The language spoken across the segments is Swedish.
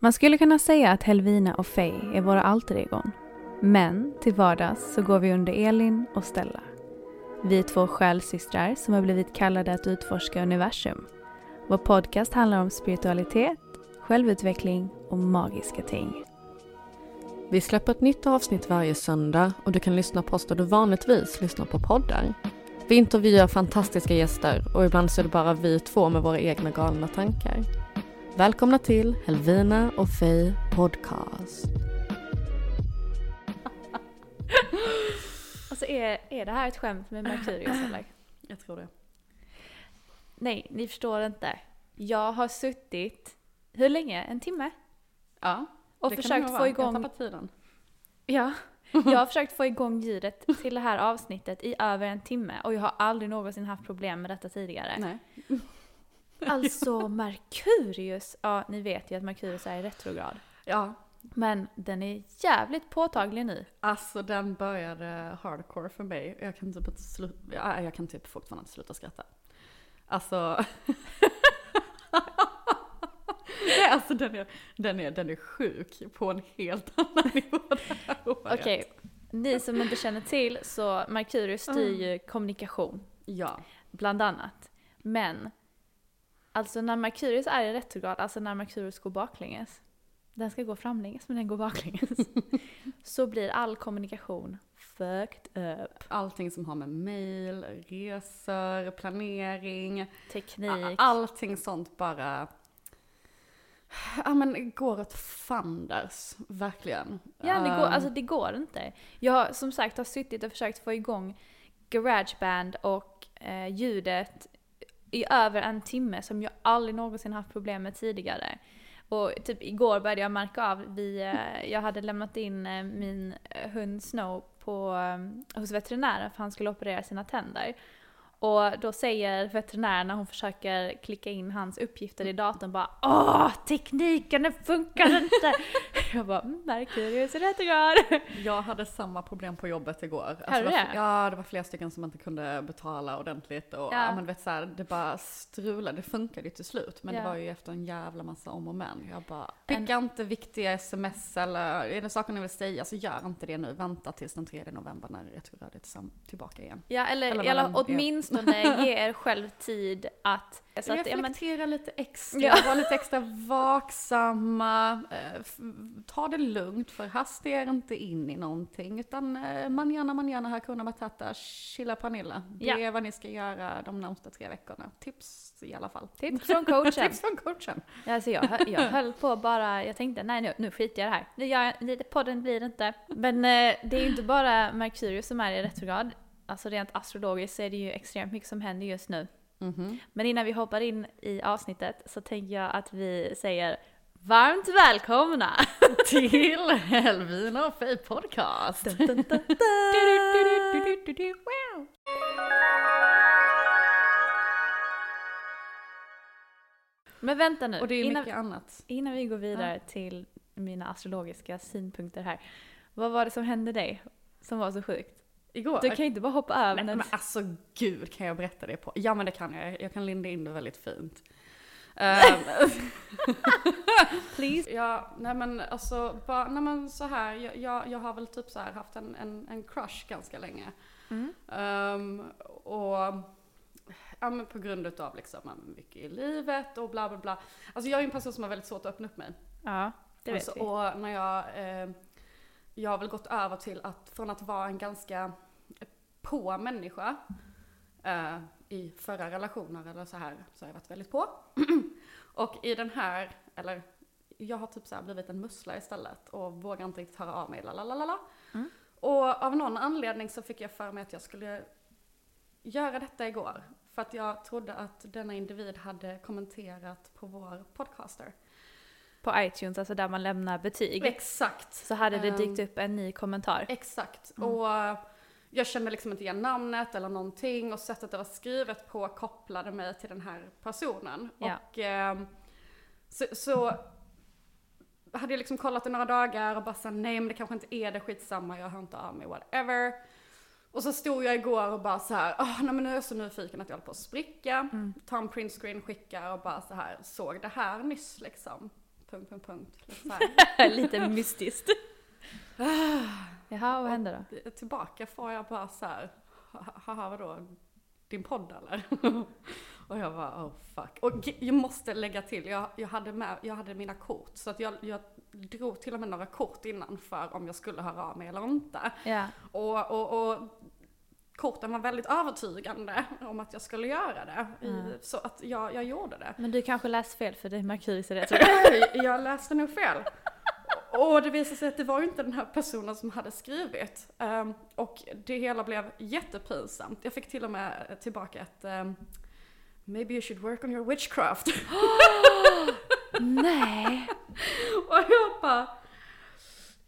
Man skulle kunna säga att Helvina och Faye är våra alter egon. Men till vardags så går vi under Elin och Stella. Vi är två själsystrar som har blivit kallade att utforska universum. Vår podcast handlar om spiritualitet, självutveckling och magiska ting. Vi släpper ett nytt avsnitt varje söndag och du kan lyssna på oss där du vanligtvis lyssnar på poddar. Vi intervjuar fantastiska gäster och ibland så är det bara vi två med våra egna galna tankar. Välkomna till Helvina och Faye Podcast. Alltså är, är det här ett skämt med Merkurius eller? Jag tror det. Nej, ni förstår inte. Jag har suttit, hur länge? En timme? Ja, Och det kan försökt nog få vara. igång- Jag har tappat tiden. Ja. Jag har försökt få igång ljudet till det här avsnittet i över en timme och jag har aldrig någonsin haft problem med detta tidigare. Nej. Alltså Merkurius, ja ni vet ju att Merkurius är i retrograd. Ja, Men den är jävligt påtaglig nu. alltså den började hardcore för mig. Jag kan typ inte sluta, ja, jag kan typ fortfarande inte sluta skratta. Alltså. Nej, alltså den är, den, är, den är sjuk på en helt annan nivå det här. Okej, ni som inte känner till så Merkurius styr ju kommunikation, Ja. bland annat. Men, alltså när Merkurius är i retrograd, alltså när Merkurius går baklänges, den ska gå framlänges men den går baklänges, så blir all kommunikation fucked up. Allting som har med mail, resor, planering, Teknik. allting sånt bara Ja men går åt fanders, verkligen. Ja, det går, Ehm, alltså det går inte. Jag som sagt har suttit och försökt få igång Garageband och eh, ljudet i över en timme som jag aldrig någonsin haft problem med tidigare. Och typ igår började jag märka av, vi, eh, jag hade lämnat in eh, min eh, hund Snow på, hos veterinären för han skulle operera sina tänder. Och då säger veterinären när hon försöker klicka in hans uppgifter i datorn bara Åh, tekniken den funkar inte! jag bara, Merkurius är retrograd! Jag hade samma problem på jobbet igår. Alltså, Hade det var, ja, det var flera stycken som inte kunde betala ordentligt och Ja. men vet så här, det bara strulade. Det funkade ju till slut, men Ja. det var ju efter en jävla massa om och men. Jag bara, skicka inte viktiga sms eller är det saker ni vill säga så gör inte det nu. Vänta tills den 3 november när retrograd är tillbaka igen. Ja, eller, Eller eller är. Åtminstone ge er själv tid att... Så att ja, men, Reflektera lite extra, Ja. var lite extra vaksamma, eh, ta det lugnt för hasta er inte in i någonting utan eh, manana manana hakuna matata, chilla panilla. Det Ja. är vad ni ska göra de närmsta tre veckorna. Tips i alla fall. tips från coachen. Tips från coachen. Alltså jag, jag höll på bara, jag tänkte nej nu, nu skiter jag i det här. Nu gör det- podden blir det inte. Men eh, det är ju inte bara Merkurius som är i retrograd. Alltså rent astrologiskt så är det ju extremt mycket som händer just nu. Mhm. Men innan vi hoppar in i avsnittet så tänker jag att vi säger varmt välkomna! Till Helvina och Fej podcast. Wow. Men vänta nu, Och det är innan, mycket annat. innan vi går vidare till mina astrologiska synpunkter här. Vad var det som hände dig som var så sjukt? Igår? Du kan ju inte bara hoppa över Nej, men alltså gud, kan jag berätta det på? Ja men det kan jag, jag kan linda in det väldigt fint. Ehm, Please. ja, nej men alltså, bara, nej men så här, jag, jag, jag har väl typ så här haft en, en, en crush ganska länge. Mm. Ehm, och ja, men på grund utav liksom mycket i livet och bla bla bla. Alltså jag är en person som har väldigt svårt att öppna upp mig. Ja, det vet alltså, vi. Och när jag, eh, jag har väl gått över till att, från att vara en ganska på människa eh, i förra relationer eller så här, så har jag varit väldigt på. och i den här, eller jag har typ så här blivit en mussla istället och vågar inte riktigt höra av mig, lalalala. Mm. Och av någon anledning så fick jag för mig att jag skulle göra detta igår. För att jag trodde att denna individ hade kommenterat på vår podcaster. På iTunes, alltså där man lämnar betyg. Exakt. Så hade det Ehm, dykt upp en ny kommentar. Exakt. Och eh, jag kände liksom inte igen namnet eller någonting och sättet det var skrivet på kopplade mig till den här personen. Ja. Och ehm, så, så hade jag liksom kollat i några dagar och bara sa nej men det kanske inte är det, skitsamma, jag hör inte av mig, whatever. Och så stod jag igår och bara så här, åh nej men nu är jag så nyfiken att jag håller på att spricka. Ta en printscreen, skickar och bara så här, såg det här nyss liksom. Punkt, punkt, punkt. Lite här. Lite mystiskt. Jaha, vad hände då? tillbaka får jag bara så här, "Ha- haha vadå, din podd eller? och jag bara oh fuck. Och jag måste lägga till, jag, jag, hade, med, jag hade mina kort så att jag, jag drog till och med några kort innan för om jag skulle höra av mig eller inte. Ja. Och, och, och korten var väldigt övertygande om att jag skulle göra det. I, så att jag, jag gjorde det. Men du kanske läste fel för det är Merkurius i det. jag läste nog fel. Och det visade sig att det var inte den här personen som hade skrivit. Ehm, och det hela blev jättepinsamt. Jag fick till och med tillbaka ett ehm, Maybe you should work on your witchcraft. Nej! och jag bara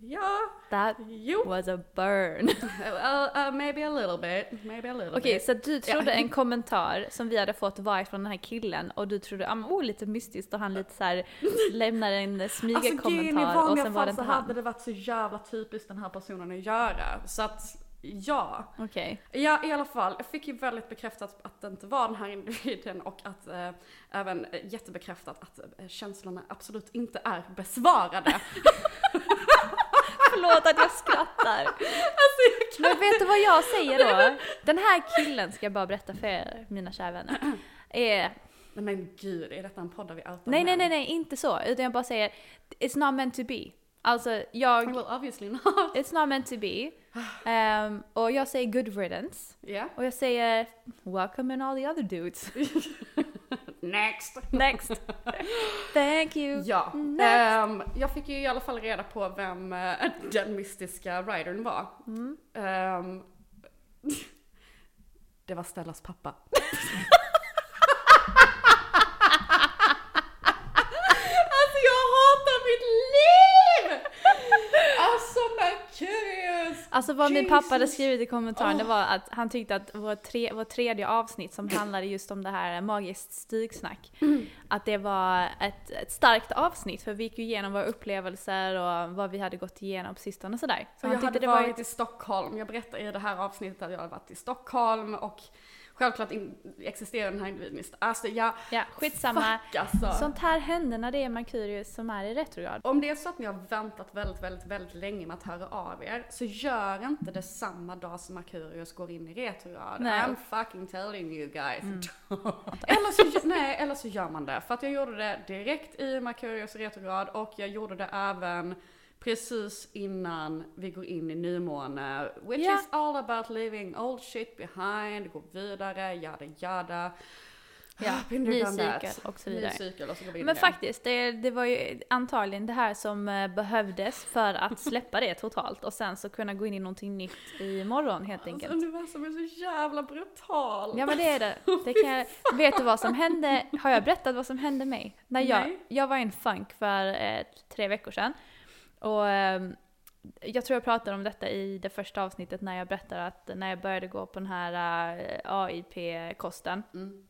Ja, That jo. was a burn. Well, uh, maybe a little bit. Maybe a little Okej, bit. så du trodde en kommentar som vi hade fått var från den här killen och du trodde, ja men oh lite mystiskt och han lite så här lämnar en Alltså grejen i smygerkommentar och sen var det fall så inte hade han. det varit så jävla typiskt den här personen att göra. Så att ja. Okej. Ja, i alla fall. Jag fick ju väldigt bekräftat att det inte var den här individen och att eh, även jättebekräftat att eh, känslorna absolut inte är besvarade. Förlåt att jag skrattar. alltså, jag kan... Men vet du vad jag säger då? Den här killen ska jag bara berätta för er, mina kära vänner. Är, Nej men gud, är detta en podd där vi outar nej, nej, nej, nej, inte så. Utan jag bara säger, it's not meant to be. Alltså, jag, Well, obviously not. it's not meant to be. Ehm, och jag säger good riddance. Ja. Och jag säger, welcome and all the other dudes. Next! Next. Thank you. Ja, ehm, jag fick ju i alla fall reda på vem eh, den mystiska ridern var. Mm. Ehm, det var Stellas pappa. alltså jag hatar mitt liv! Alltså Merkurius! Alltså vad min pappa hade Jesus. skrivit i kommentaren det Åh. var att han tyckte att vårt, tre, vårt tredje avsnitt som handlade just om det här magiskt stygsnack, att det var ett, ett starkt avsnitt för vi gick ju igenom våra upplevelser och vad vi hade gått igenom på sistone och sådär. Så jag han tyckte hade det var varit ett, i Stockholm, jag berättar i det här avsnittet att jag hade varit i Stockholm och självklart existerar den här individen Alltså ja, ja skitsamma. fuck alltså. Sånt här händer när det är Merkurius som är i retrograd. Om det är så att ni har väntat väldigt, väldigt, väldigt länge med att höra av er, så gör inte det samma dag som Merkurius går in i retrograd. Nej. I'm fucking telling you guys. Mm. eller, så, nej, eller så gör man det. För att jag gjorde det direkt i Merkurius retrograd och jag gjorde det även precis innan vi går in i nymåne. Which Ja. is all about leaving old shit behind, gå vidare, yada yada. Ja, there, ny cykel och så vidare. Cykel och så Men faktiskt, det, det var ju antagligen det här som eh, behövdes för att släppa det totalt och sen så kunna gå in i någonting nytt imorgon helt Alltså, enkelt. universum är så jävla brutal. Ja men det är det. det kan jag, vet du vad som hände? Har jag berättat vad som hände mig? När jag, Nej. jag var i en funk för eh, tre veckor sedan. Och ehm, jag tror jag pratade om detta i det första avsnittet när jag berättade att när jag började gå på den här eh, AIP-kosten. Mm.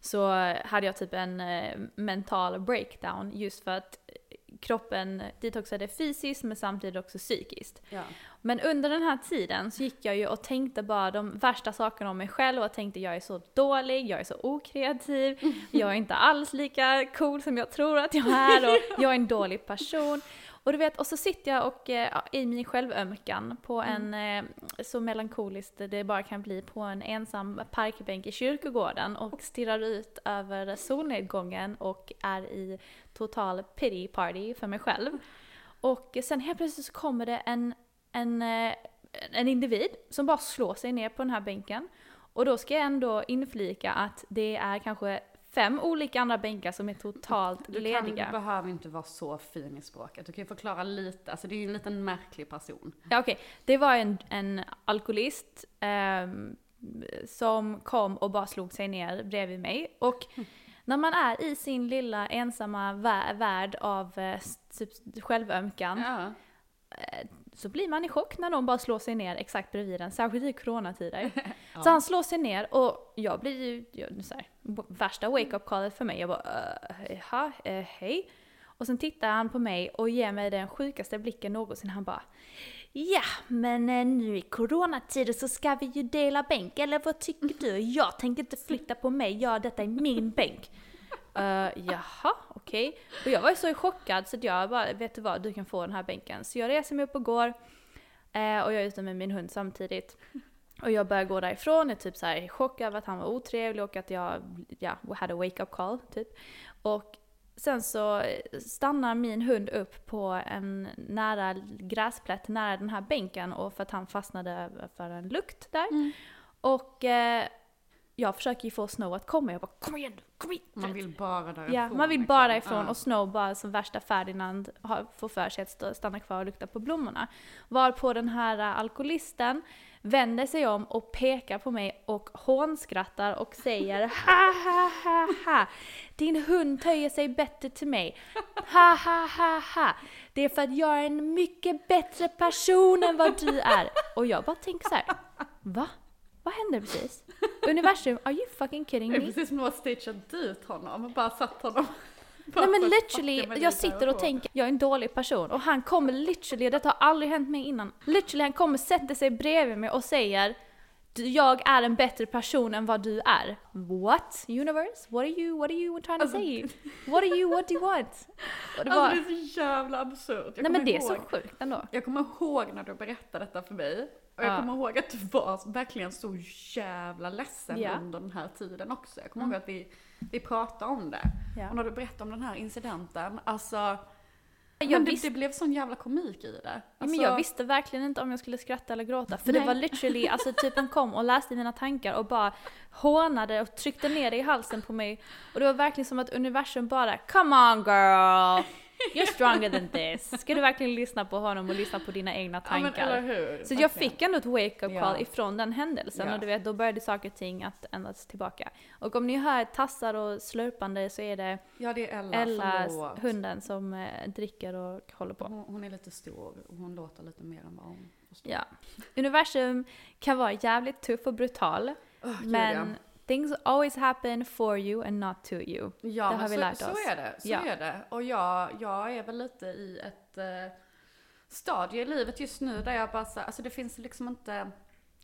så hade jag typ en eh, mental breakdown just för att kroppen detoxade fysiskt men samtidigt också psykiskt. Ja. Men under den här tiden så gick jag ju och tänkte bara de värsta sakerna om mig själv och tänkte jag är så dålig, jag är så okreativ, jag är inte alls lika cool som jag tror att jag är och jag är en dålig person. Och du vet, och så sitter jag och eh, ja, i min självömkan på en eh, så melankoliskt det bara kan bli på en ensam parkbänk i kyrkogården och stirrar ut över solnedgången och är i total pity party för mig själv. Och sen helt plötsligt så kommer det en, en, eh, en individ som bara slår sig ner på den här bänken. Och då ska jag ändå inflika att det är kanske fem olika andra bänkar som är totalt Du, kan, lediga. du behöver inte vara så fin i språket. Du kan ju förklara lite, alltså det är ju en liten märklig person. Ja, okej. Det var en, en alkoholist ehm, som kom och bara slog sig ner bredvid mig. Och när man är i sin lilla ensamma vä- värld av eh, typ självömkan Ja. Så blir man i chock när någon bara slår sig ner exakt bredvid en, särskilt i coronatider. Så han slår sig ner och jag blir ju, jag, så här, värsta wake-up callet för mig. Jag bara, uh, jaha, eh, hej. Och sen tittar han på mig och ger mig den sjukaste blicken någonsin. Han bara, ja, men eh, nu i coronatider så ska vi ju dela bänk, eller vad tycker du? Jag tänker inte flytta på mig, ja, detta är min bänk. Uh, jaha, okej. Och jag var ju så chockad så att jag bara, vet du vad, du kan få den här bänken. Så jag reser mig upp och går. eh, och jag är ute med min hund samtidigt. Och jag börjar gå därifrån, är typ så här i chock över att han var otrevlig och att jag, ja, hade a wake-up call typ. Och sen så stannar min hund upp på en nära gräsplätt nära den här bänken och för att han fastnade för en lukt där. Och eh, jag försöker ju få Snow att komma, jag bara kom igen! Man vill bara därifrån. Ja, man vill liksom. bara ifrån Ja. och Snow bara som värsta Ferdinand har, får för sig att stanna kvar och lukta på blommorna. Varpå den här äh, alkoholisten vänder sig om och pekar på mig och hånskrattar och säger ha ha ha ha Din hund töjer sig bättre till mig. Ha ha ha ha Det är för att jag är en mycket bättre person än vad du är. Och jag bara tänker så här. Va? Vad hände precis? Universum, are you fucking kidding Det är me? precis som att stageat ut honom och bara satt honom. bara Nej men literally, jag sitter och tänker, jag är en dålig person och han kommer literally, detta har aldrig hänt mig innan, literally han kommer sätta sig bredvid mig och säger "Du- jag är en bättre person än vad du är. What? Universe? What are you, what are you trying to Alltså- say? What are you, what do you want? Och det var, Alltså det är så jävla absurt. Jag nej men det är så ihåg- sjukt ändå. Jag kommer ihåg när du berättade detta för mig. Och jag Ja. kommer ihåg att du var verkligen så jävla ledsen Ja. Mm. under den här tiden också. Jag kommer ihåg att vi, vi pratade om det. Ja. Och när du berättade om den här incidenten, alltså. Jag men det, visste- det blev sån jävla komik i det. Ja, Alltså, men jag visste verkligen inte om jag skulle skratta eller gråta. För det Nej. var literally, alltså typen kom och läste mina tankar och bara hånade och tryckte ner det i halsen på mig. Och det var verkligen som att universum bara Come on girl! You're stronger than this. Ska du verkligen lyssna på honom och lyssna på dina egna Ja, tankar? hur? Så jag fick ändå ett wake-up Ja. call ifrån den händelsen Ja. och du vet, då började saker och ting att ändras tillbaka. Och om ni hör tassar och slurpande så är det Ja det är Ella, Ella, hunden, som eh, dricker och håller på. Hon, hon är lite stor och hon låter lite mer än vad hon förstår. Ja. Universum kan vara jävligt tuff och brutal. Gud, men ja. Things always happen for you and not to you. Ja, det har vi så, lärt så oss. är det. Så Ja. är det. Och jag, jag är väl lite i ett eh, stadie i livet just nu där jag bara så, alltså det finns liksom inte,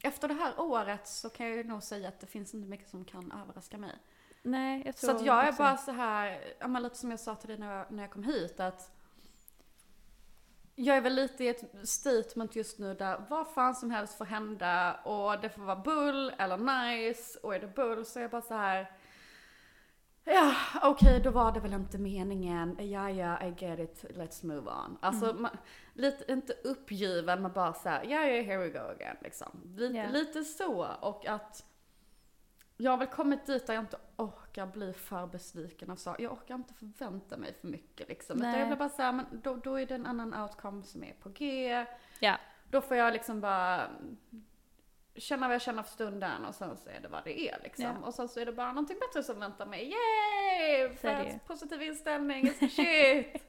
efter det här året så kan jag ju nog säga att det finns inte mycket som kan överraska mig. Nej, jag tror Så att jag är också- bara så här, ja, lite som jag sa till dig när jag, när jag kom hit att jag är väl lite i ett statement just nu där vad fan som helst får hända och det får vara bull eller nice och är det bull så är jag bara så här. Ja, okej då var det väl inte meningen. Ja, ja, I get it, let's move on. Alltså, Mm. man, lite, inte uppgiven men bara så här, ja, ja, here we go again liksom. Lite, lite så och att jag har väl kommit dit där jag inte orkar bli för besviken och så. Jag orkar inte förvänta mig för mycket liksom. Utan Nej. jag blir bara såhär, men då, då är det en annan outcome som är på G. Ja. Då får jag liksom bara känna vad jag känner för stunden och sen så är det vad det är liksom. Ja. Och sen så är det bara någonting bättre som väntar mig. Yay! För att positiv inställning shit!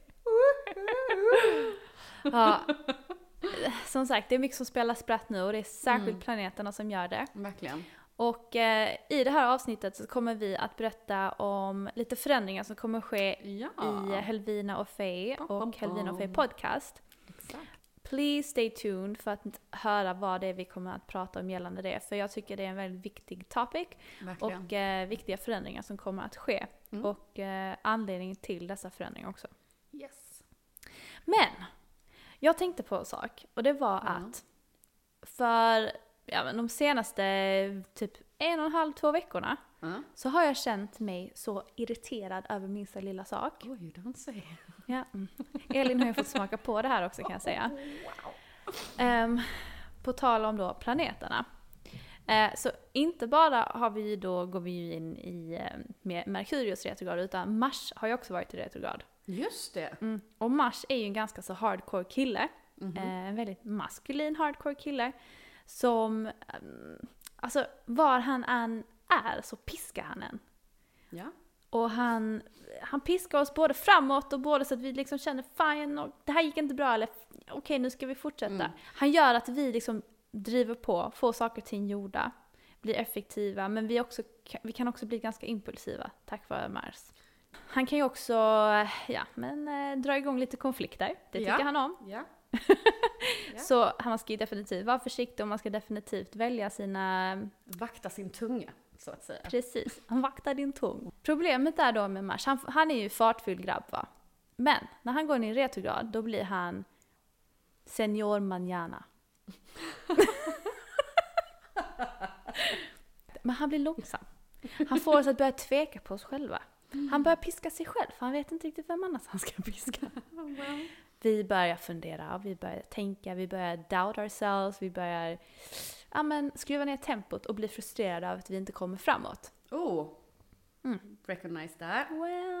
ja. Som sagt, det är mycket som spelar spratt nu och det är särskilt Mm. planeterna som gör det. Verkligen. Och eh, i det här avsnittet så kommer vi att berätta om lite förändringar som kommer ske Ja. i Helvina och Faye Bom, bom, och Helvina och Faye podcast. Exakt. Please stay tuned för att höra vad det är vi kommer att prata om gällande det. För jag tycker det är en väldigt viktig topic Verkligen. och eh, viktiga förändringar som kommer att ske. Mm. Och eh, anledningen till dessa förändringar också. yes. Men! Jag tänkte på en sak och det var Ja. att för ja, men de senaste typ en och en halv, två veckorna Ja. så har jag känt mig så irriterad över minsta lilla sak. Oj, don't say. Ja. mm. Elin har ju fått smaka på det här också kan jag säga. Ehm, på tal om då planeterna. Eh, så inte bara har vi då, går vi ju in i eh, med Merkurius retrograd utan Mars har ju också varit i retrograd. Just det. Mm. Och Mars är ju en ganska så hardcore kille. Mhm. Eh, en väldigt maskulin hardcore kille. Som, ehm, alltså var han än är så piskar han en. Ja. Och han, han piskar oss både framåt och både så att vi liksom känner fan, och det här gick inte bra eller okej nu ska vi fortsätta. Mm. Han gör att vi liksom driver på, får saker och ting gjorda, blir effektiva men vi, också, vi kan också bli ganska impulsiva tack vare Mars. Han kan ju också, ja men eh, dra igång lite konflikter, det tycker Ja. han om. Ja. Ja. Så han ska ju definitivt vara försiktig och man ska definitivt välja sina Vakta sin tunga, så att säga. Precis, han vaktar din tung. Problemet är då med Mars, han, han är ju fartfylld grabb va. Men när han går in i retrograd då blir han senior manana. Men han blir långsam. Han får oss att börja tveka på oss själva. Han börjar piska sig själv för han vet inte riktigt vem annars han ska piska. Vi börjar fundera, vi börjar tänka, vi börjar doubt ourselves, vi börjar ja, men, skruva ner tempot och bli frustrerade av att vi inte kommer framåt. Oh. Mm. Recognize that. Well.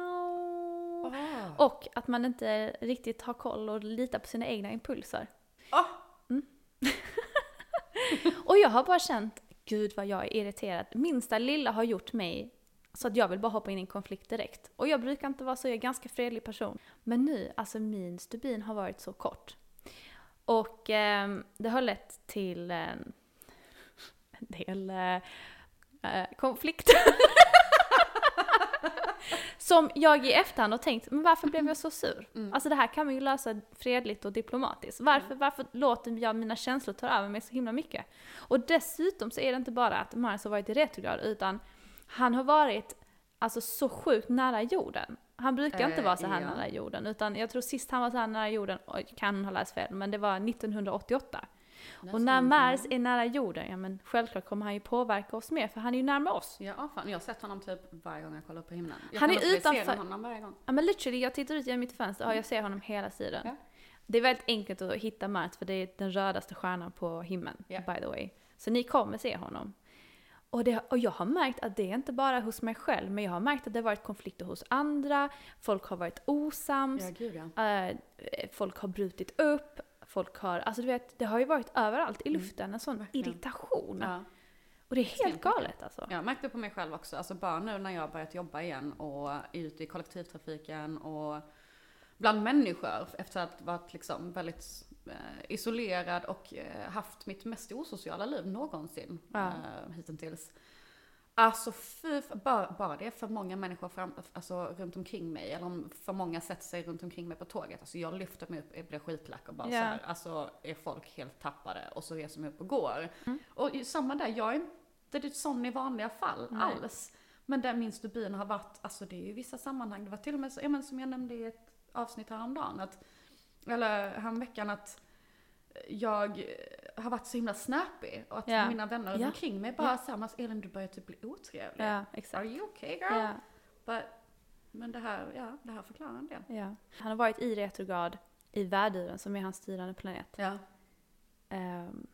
Oh. Och att man inte riktigt har koll och litar på sina egna impulser. Oh. Och jag har bara känt, gud vad jag är irriterad. Minsta lilla har gjort mig så att jag vill bara hoppa in i en konflikt direkt. Och jag brukar inte vara så, jag är en ganska fredlig person. Men nu, alltså min stubin har varit så kort. Och ehm, det har lett till en del eh, eh, konflikter. Som jag i efterhand har tänkt, men varför blev jag så sur? Alltså det här kan man ju lösa fredligt och diplomatiskt. Varför, varför låter jag mina känslor ta över mig så himla mycket? Och dessutom så är det inte bara att Mars har varit i retrograd, utan han har varit alltså så sjukt nära jorden. Han brukar inte Eh, vara så här ja. nära jorden, utan jag tror sist han var så här nära jorden, och kan ha läst fel, men det var 1988. och när Mars är nära jorden, ja men självklart kommer han ju påverka oss mer, för han är ju närmare oss. Ja, fan. Jag har sett honom typ varje gång jag kollar upp på himlen. Jag Han är utanför- honom varje gång. Ja men literally, jag tittar ut genom mitt fönster och jag ser honom hela tiden. Ja. Det är väldigt enkelt att hitta Mars för det är den rödaste stjärnan på himlen, Ja. by the way. Så ni kommer se honom. Och, det, och jag har märkt att det är inte bara hos mig själv, men jag har märkt att det har varit konflikter hos andra, folk har varit osams, Ja, gud ja. eh, folk har brutit upp, folk har, alltså du vet, det har ju varit överallt i luften, en sån Mm. verkligen. irritation. ja. Och det är helt galet alltså. Jag märkte på mig själv också, alltså bara nu när jag har börjat jobba igen och är ute i kollektivtrafiken och bland människor efter att ha varit liksom väldigt isolerad och eh, haft mitt mest osociala liv någonsin Ja. eh, hittills. Alltså fy, bara, bara det är för många människor fram, alltså, runt omkring mig, eller om för många sätter sig runt omkring mig på tåget. Alltså jag lyfter mig upp, jag blir skitlack och bara Ja. så här, alltså är folk helt tappade och så reser mig upp och går. Mm. Och samma där, jag är inte sån i vanliga fall Nej. alls. Men där min stubin har varit, alltså det är ju vissa sammanhang, det var till och med så, ja, men som jag nämnde i ett avsnitt häromdagen, att, eller häromveckan att jag har varit så himla snappy och att Ja. mina vänner Ja. omkring mig bara säger ja. Elin du börjar typ bli otrevlig. Ja, Are exakt. you okay girl? Ja. But, men det här, ja, det här förklarar en del. Ja. Han har varit i retrograd i värduren som är hans styrande planet. Ja. Ehm,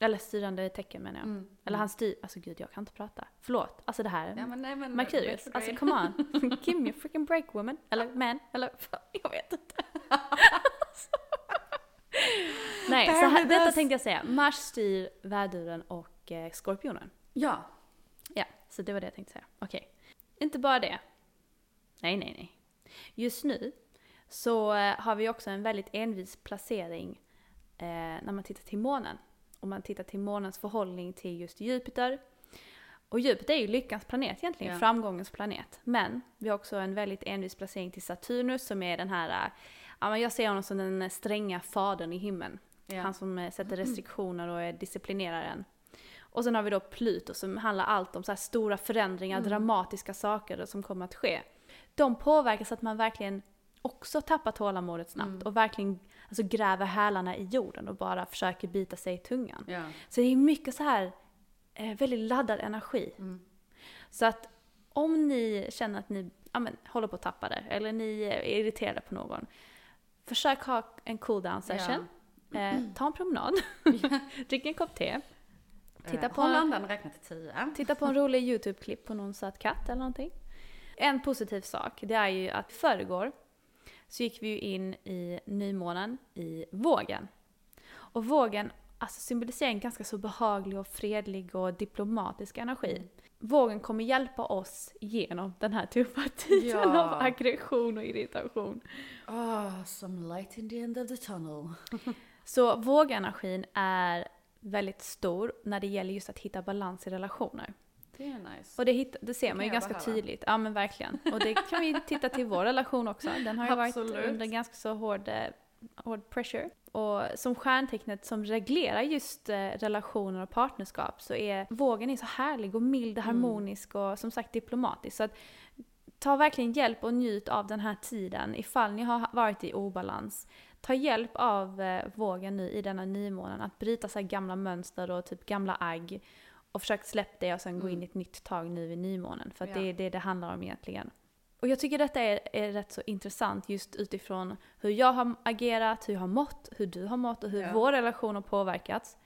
eller styrande tecken menar jag. Mm. Eller han styr, alltså gud jag kan inte prata. Förlåt, alltså det här. Ja, men, nej, men, Merkurius, alltså come on. Give me a freaking break woman. Eller man, eller jag vet inte. Nej, så här, detta tänkte jag säga. Mars styr värduren och eh, skorpionen. Ja. Ja, så det var det jag tänkte säga. Okej. Inte bara det. Nej, nej, nej. Just nu så eh, har vi också en väldigt envis placering eh, när man tittar till månen. Om man tittar till månens förhållning till just Jupiter Och djupet är ju lyckans planet egentligen, Ja. framgångens planet. Men vi har också en väldigt envis placering till Saturnus som är den här, äh, ja men jag ser honom som den stränga fadern i himlen. Ja. Han som eh, sätter restriktioner och är disciplineraren. Och sen har vi då Pluto som handlar allt om så här stora förändringar, dramatiska saker som kommer att ske. De påverkar så att man verkligen också tappar tålamodet snabbt och verkligen alltså, gräver hälarna i jorden och bara försöker bita sig i tungan. Ja. Så det är mycket så här eh, väldigt laddad energi. Så att om ni känner att ni ja, men, håller på att tappa det eller ni är irriterade på någon. Försök ha en cool down session. Eh, ta en promenad. Drick en kopp te. Titta på, Håll andan, räkna till tio. titta på en rolig YouTube-klipp på någon söt katt eller någonting. En positiv sak, det är ju att förrgår så gick vi ju in i nymånen i vågen. Och vågen alltså symboliserar en ganska så behaglig och fredlig och diplomatisk energi. Vågen kommer hjälpa oss genom den här tuffa tiden Ja. av aggression och irritation. Oh, some light in the end of the tunnel. Så vågenergin är väldigt stor när det gäller just att hitta balans i relationer. Det är nice. Och det, hitt, det ser kan man ju ganska behöva. tydligt. Ja men verkligen. Och det kan vi titta till vår relation också. Den har ju varit under ganska så hård, eh, hård pressure. Och som stjärntecknet som reglerar just eh, relationer och partnerskap så är vågen är så härlig och mild och Mm. harmonisk och som sagt diplomatisk. Så att ta verkligen hjälp och njut av den här tiden ifall ni har varit i obalans. Ta hjälp av eh, vågen nu i denna nymånen att bryta så gamla mönster och typ gamla agg. Och försök släppa det och sen gå in i ett nytt tag nu vid nymånen. För Mm. Ja. det är det det handlar om egentligen. Och jag tycker detta är, är rätt så intressant just utifrån hur jag har agerat, hur jag har mått, hur du har mått och hur Ja. vår relation har påverkats.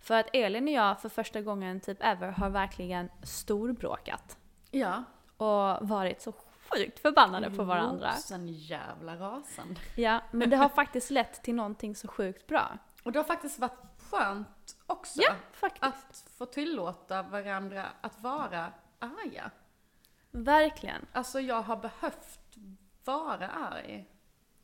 För att Elin och jag för första gången typ ever har verkligen storbråkat. Ja. Och varit så sjukt förbannade på varandra. Rosen jävla rasande. Ja, men det har faktiskt lett till någonting så sjukt bra. Och det har faktiskt varit skönt också. Ja, faktiskt. Att få tillåta varandra att vara arga. Verkligen. Alltså jag har behövt vara arg.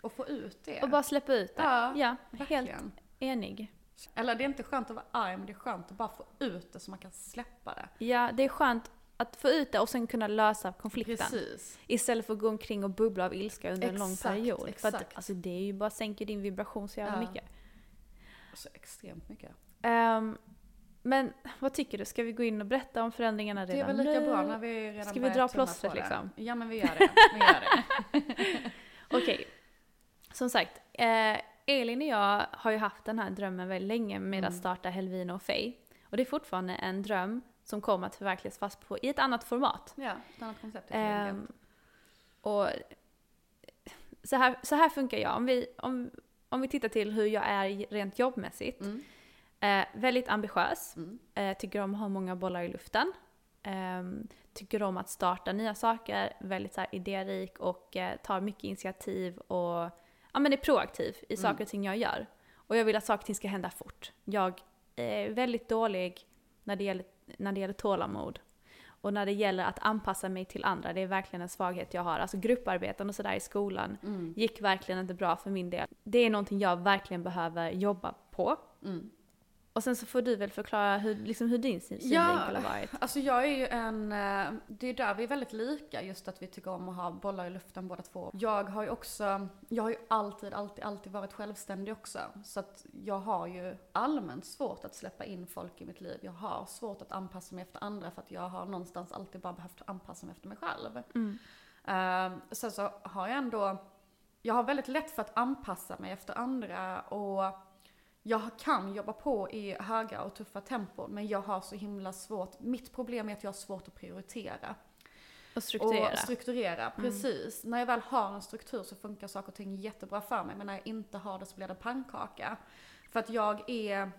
Och få ut det. Och bara släppa ut det. Ja, ja helt enig. Eller det är inte skönt att vara arg, men det är skönt att bara få ut det så man kan släppa det. Ja, det är skönt att få ut det och sen kunna lösa konflikten. Precis. Istället för att gå omkring och bubbla av ilska under en lång Exakt, period. För att exakt. alltså, det är ju bara sänker din vibration så jävla Ja. mycket. Så extremt mycket. Ehm, men vad tycker du? Ska vi gå in och berätta om förändringarna Det är redan väl lika nu? bra när vi redan Ska vi dra plåstret liksom? Ja men vi gör det. Vi gör det. Okej. Som sagt, eh, Elin och jag har ju haft den här drömmen väldigt länge med Mm. att starta Helvina och Faye. Och det är fortfarande en dröm som kommer att förverkligas fast på, i ett annat format. Ja, ett annat koncept. Ehm, och så här, så här funkar jag. Om vi, om, om vi tittar till hur jag är rent jobbmässigt. Mm. Eh, väldigt ambitiös. Mm. Eh, tycker om att ha många bollar i luften. Ehm, tycker om att starta nya saker. Väldigt så här, idérik och eh, tar mycket initiativ och ja, men är proaktiv i Mm. saker och ting jag gör. Och jag vill att saker och ting ska hända fort. Jag är väldigt dålig när det gäller, när det gäller tålamod. Och när det gäller att anpassa mig till andra, det är verkligen en svaghet jag har. Alltså grupparbeten och sådär i skolan Mm. gick verkligen inte bra för min del. Det är någonting jag verkligen behöver jobba på. Mm. Och sen så får du väl förklara hur, liksom hur din syn- Ja. synvinkel har varit. Alltså jag är ju en, eh, det är där vi är väldigt lika, just att vi tycker om att ha bollar i luften båda två. Jag har ju också, jag har ju alltid, alltid, alltid varit självständig också. Så att jag har ju allmänt svårt att släppa in folk i mitt liv. Jag har svårt att anpassa mig efter andra för att jag har någonstans alltid bara behövt anpassa mig efter mig själv. Mm. Uh, sen så har jag ändå, jag har väldigt lätt för att anpassa mig efter andra och jag kan jobba på i höga och tuffa tempon men jag har så himla svårt, mitt problem är att jag har svårt att prioritera. Och strukturera. Och strukturera, precis. När jag väl har en struktur så funkar saker och ting jättebra för mig men när jag inte har det så blir det pannkaka. För att jag är,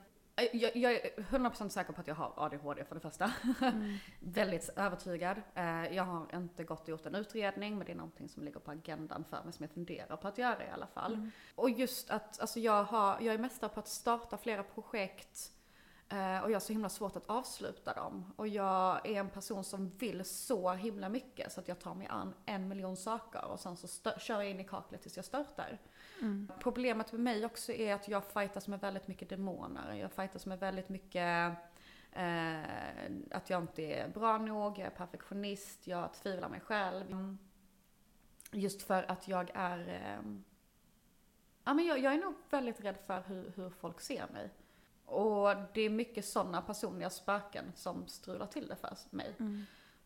jag, jag är 100% säker på att jag har ADHD för det första. Väldigt övertygad. Eh, Jag har inte gått och gjort en utredning men det är någonting som ligger på agendan för mig som jag funderar på att göra i alla fall. Och just att, alltså jag, har, jag är mästare på att starta flera projekt eh, och jag har så himla svårt att avsluta dem. Och jag är en person som vill så himla mycket så att jag tar mig an en miljon saker och sen så kör jag in i kaklet tills jag störtar. Problemet med mig också är att jag fightas med väldigt mycket demoner. Jag fightas med väldigt mycket Eh, att jag inte är bra nog, jag är perfektionist, jag tvivlar mig själv. Just för att jag är... Eh, ja, men jag, jag är nog väldigt rädd för hur, hur folk ser mig. Och det är mycket sådana personliga spöken som strular till det för mig.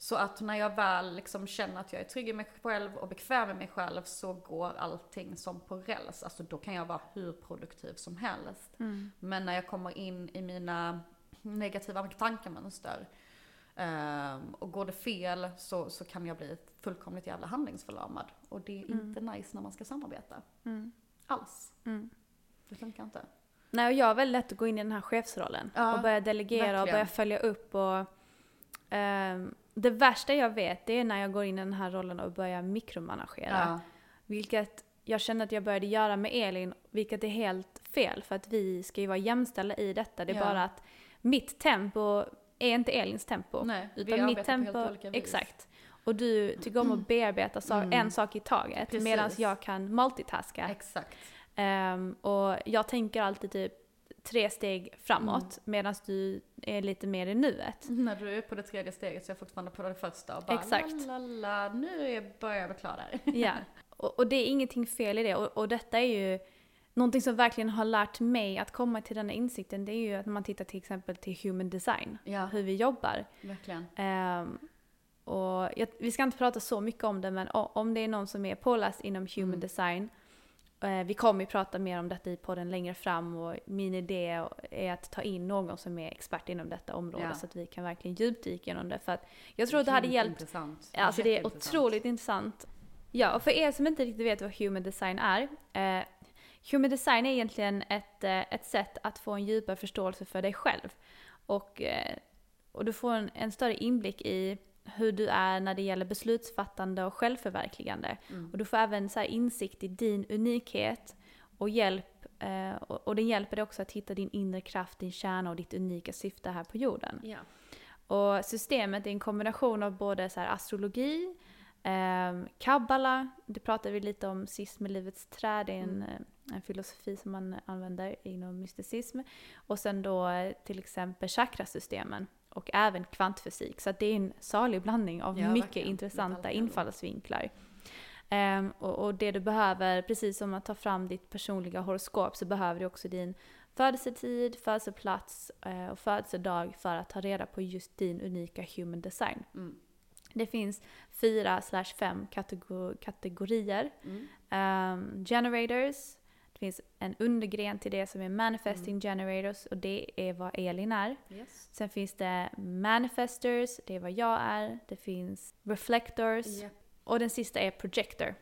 Så att när jag väl liksom känner att jag är trygg i mig själv och bekväm med mig själv så går allting som på räls. Alltså då kan jag vara hur produktiv som helst. Men när jag kommer in i mina negativa tankemönster ehm, och går det fel så, så kan jag bli fullkomligt jävla handlingsförlamad. Och det är inte nice när man ska samarbeta. Alls. Det funkar inte. Nej, och jag har väldigt lätt att gå in i den här chefsrollen Ja, och börja delegera och verkligen. börja följa upp och ehm, det värsta jag vet det är när jag går in i den här rollen och börjar mikromanagera. Ja. Vilket jag känner att jag började göra med Elin, vilket är helt fel för att vi ska ju vara jämställda i detta. Det är Ja. bara att mitt tempo är inte Elins tempo. Nej, vi utan arbetar mitt på tempo, helt olika vis. exakt. Och du tycker om att bearbeta sa- en sak i taget medan jag kan multitaska. Exakt. Ehm, och jag tänker alltid typ tre steg framåt medan du är lite mer i nuet. När du är på det tredje steget så är jag fortfarande på det första och bara Exakt. la, la, la, nu börjar jag bli klar där. Ja, och, och det är ingenting fel i det. Och, och detta är ju någonting som verkligen har lärt mig att komma till den här insikten. Det är ju att när man tittar till exempel till human design, Ja. hur vi jobbar. Verkligen. Ehm, och jag, vi ska inte prata så mycket om det, men om det är någon som är påläst inom human Mm. design, vi kommer ju prata mer om detta i podden längre fram och min idé är att ta in någon som är expert inom detta område Ja. så att vi kan verkligen djupdyka genom det. För att jag tror att det hade hjälpt Intressant. Alltså det är otroligt intressant. Ja, och för er som inte riktigt vet vad human design är. Eh, human design är egentligen ett, eh, ett sätt att få en djupare förståelse för dig själv. Och, eh, och du får en, en större inblick i hur du är när det gäller beslutsfattande och självförverkligande. Och du får även så insikt i din unikhet och hjälp. Eh, och, och den hjälper dig också att hitta din inre kraft, din kärna och ditt unika syfte här på jorden. Ja. Och systemet är en kombination av både så astrologi, eh, kabbala, det pratade vi lite om sist med livets träd, det är en, eh, en filosofi som man använder inom mysticism. Och sen då eh, till exempel chakrasystemen och även kvantfysik. Så att det är en salig blandning av Ja, mycket verkligen. intressanta infallsvinklar. Ehm, och, och det du behöver, precis som att ta fram ditt personliga horoskop, så behöver du också din födelsetid, födelseplats eh, och födelsedag för att ta reda på just din unika human design. Mm. Det finns fyra slash fem kategor- kategorier. Ehm, generators, det finns en undergren till det som är manifesting generators och det är vad Elin är. Yes. Sen finns det manifestors, det är vad jag är. Det finns reflectors Japp. och den sista är projector.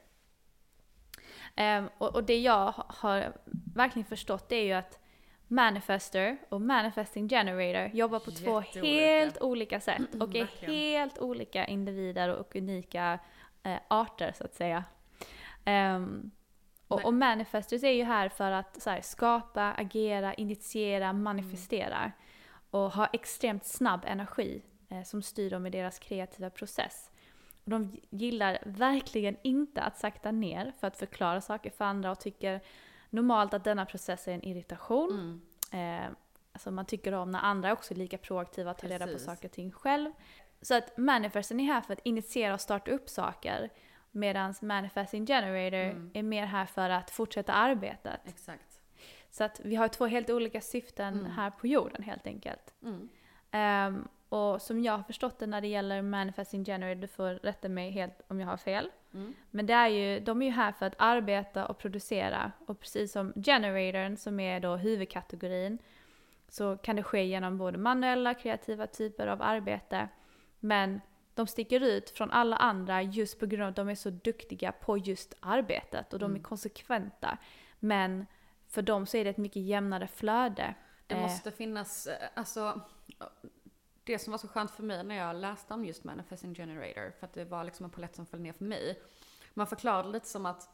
Ehm, och, och det jag ha- har verkligen förstått det är ju att manifester och manifesting generator jobbar på två helt olika sätt och är Verkligen. helt olika individer och unika eh, arter så att säga. Ehm, och, och manifestors är ju här för att här, skapa, agera, initiera, manifestera. Och ha extremt snabb energi eh, som styr dem i deras kreativa process. Och de gillar verkligen inte att sakta ner för att förklara saker för andra och tycker normalt att denna process är en irritation. Mm. Eh, alltså man tycker om när andra också är lika proaktiva att ta reda på saker och ting själv. Så att manifesten är här för att initiera och starta upp saker. Medan manifesting generator Mm. är mer här för att fortsätta arbetet. Exakt. Så att vi har två helt olika syften här på jorden helt enkelt. Mm. Ehm, och som jag har förstått det när det gäller manifesting generator, du får rätta mig helt om jag har fel. Mm. Men det är ju, de är ju här för att arbeta och producera. Och precis som generatorn som är då huvudkategorin så kan det ske genom både manuella kreativa typer av arbete. Men de sticker ut från alla andra just på grund av att de är så duktiga på just arbetet och de är konsekventa. Men för dem så är det ett mycket jämnare flöde. Det Eh, måste finnas, eh, alltså det som var så skönt för mig när jag läste om just Manifesting Generator, för att det var liksom en palett som föll ner för mig. Man förklarade lite som att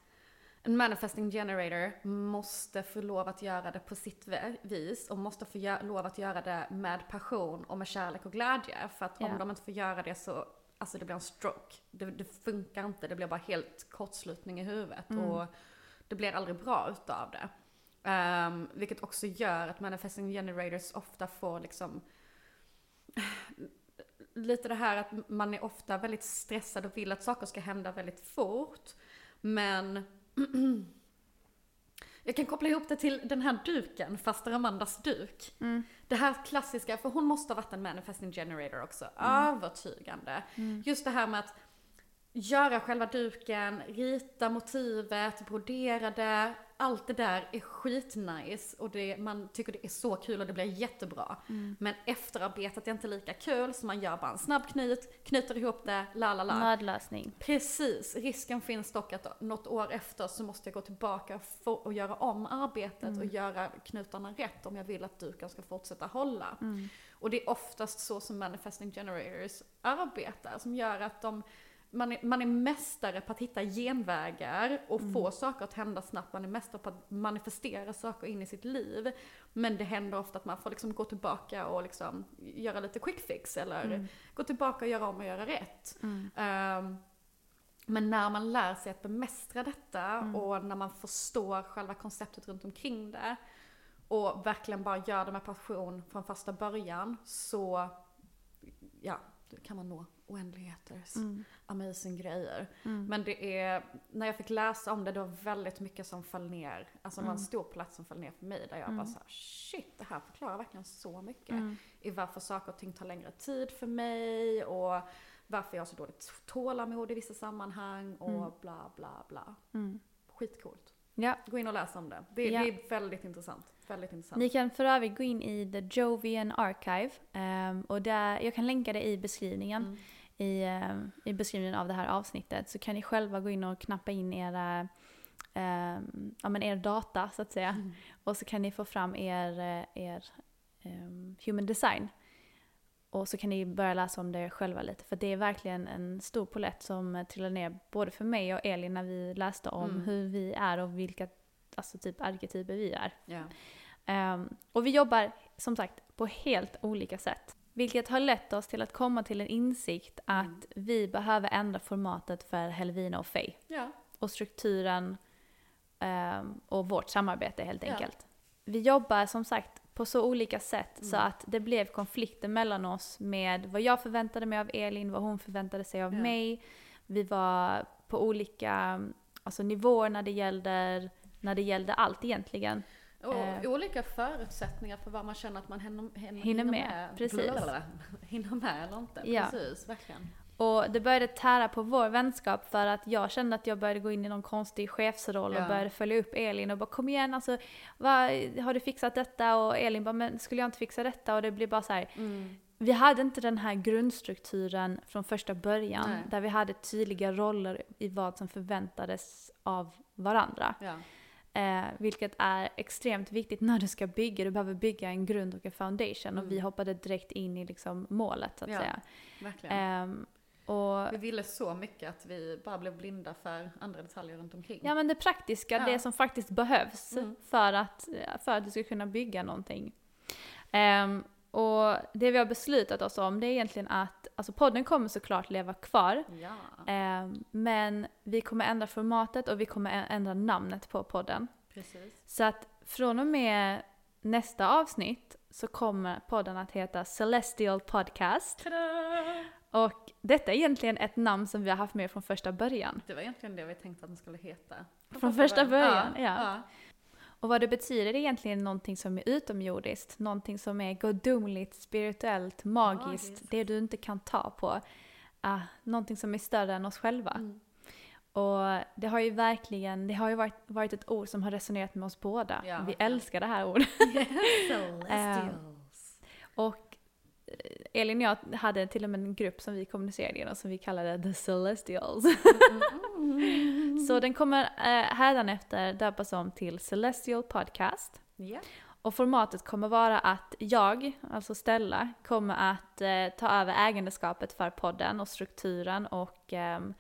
en manifesting generator måste få lov att göra det på sitt vis och måste få lov att göra det med passion och med kärlek och glädje. För att om de inte får göra det så, alltså det blir en stroke. Det, det funkar inte, det blir bara helt kortslutning i huvudet och det blir aldrig bra utav det. Ehm, vilket också gör att manifesting generators ofta får liksom lite det här att man är ofta väldigt stressad och vill att saker ska hända väldigt fort. Men jag kan koppla ihop det till den här duken, faster Amandas duk. Det här klassiska, för hon måste ha varit en manifesting generator också, övertygande. Just det här med att göra själva duken, rita motivet, brodera det. Allt det där är skitnice och det, man tycker det är så kul och det blir jättebra. Men efterarbetet är inte lika kul så man gör bara en snabb knut, knyter ihop det, la la la. Nödlösning. Precis, risken finns dock att något år efter så måste jag gå tillbaka och, göra om arbetet och göra knutarna rätt om jag vill att duken ska fortsätta hålla. Och det är oftast så som manifesting generators arbetar, som gör att de man är, man är mästare på att hitta genvägar och få saker att hända snabbt. Man är mästare på att manifestera saker in i sitt liv. Men det händer ofta att man får liksom gå tillbaka och liksom göra lite quick fix eller gå tillbaka och göra om och göra rätt. Ehm, men när man lär sig att bemästra detta och när man förstår själva konceptet runt omkring det och verkligen bara gör det med passion från första början så ja, kan man nå oändligheters amazing grejer. Men det är, när jag fick läsa om det, det var väldigt mycket som föll ner. Alltså det var en stor plats som föll ner för mig där jag bara såhär, shit, det här förklarar verkligen så mycket. I varför saker och ting tar längre tid för mig och varför jag har så dåligt tålamod i vissa sammanhang och bla bla bla. Skitcoolt. Ja. Gå in och läs om det. Det, Ja. det är väldigt intressant. Väldigt intressant. Ni kan för övrigt gå in i The Jovian Archive. ehm, och där, jag kan länka det i beskrivningen. I, ehm, I beskrivningen av det här avsnittet. Så kan ni själva gå in och knappa in era, ehm, ja, men er data så att säga. Och så kan ni få fram er, eh, er ehm, human design. Och så kan ni börja läsa om det själva lite. För det är verkligen en stor polett som eh, trillade ner både för mig och Elin när vi läste om hur vi är och vilka alltså typ arketyper vi är. Ja. Ehm, och vi jobbar som sagt på helt olika sätt. Vilket har lett oss till att komma till en insikt att vi behöver ändra formatet för Helvina och Faye. ja. Och strukturen ehm, och vårt samarbete helt Ja. enkelt. Vi jobbar som sagt på så olika sätt så Mm. att det blev konflikter mellan oss med vad jag förväntade mig av Elin, vad hon förväntade sig av Ja. mig. Vi var på olika alltså, nivåer när det gällde, när det gällde allt egentligen. Och Eh. olika förutsättningar för vad man känner att man hinner, hinner, Hinner med, precis. Blablabla. Hinner med eller inte. Ja. Precis, verkligen. Och det började tära på vår vänskap för att jag kände att jag började gå in i någon konstig chefsroll och Ja. började följa upp Elin och bara kom igen alltså, vad, har du fixat detta? Och Elin bara men skulle jag inte fixa detta? Och det blir bara så här. Mm. Vi hade inte den här grundstrukturen från första början Nej. där vi hade tydliga roller i vad som förväntades av varandra. Ja. Eh, vilket är extremt viktigt när du ska bygga. Du behöver bygga en grund och en foundation och vi hoppade direkt in i liksom målet så att Mm. Ja. säga. Verkligen. Ehm, och vi ville så mycket att vi bara blev blinda för andra detaljer runt omkring. Ja men det praktiska, Ja. det som faktiskt behövs Mm. för, att, för att du ska kunna bygga någonting. Ehm, och det vi har beslutat oss om det är egentligen att, alltså podden kommer såklart leva kvar. Ja. ehm, men vi kommer ändra formatet och vi kommer ändra namnet på podden. Precis. Så att från och med nästa avsnitt så kommer podden att heta Celestial Podcast. Tada! Och detta är egentligen ett namn som vi har haft med från första början. Det var egentligen det vi tänkte att den skulle heta. Från första början, ja. ja. Och vad det betyder är egentligen någonting som är utomjordiskt, någonting som är gudomligt, spirituellt, magiskt, Magiskt. det du inte kan ta på. Ah, någonting som är större än oss själva. Mm. Och det har ju verkligen, det har ju varit, varit ett ord som har resonerat med oss båda. Ja, Vi älskar det här ordet. Celestials. Och eh, Elin och jag hade till och med en grupp som vi kommunicerade genom som vi kallade The Celestials. Så den kommer eh, hädanefter döpas om till Celestial Podcast. Ja. Och formatet kommer vara att jag, alltså Stella, kommer att eh, ta över ägandeskapet för podden och strukturen och ehm,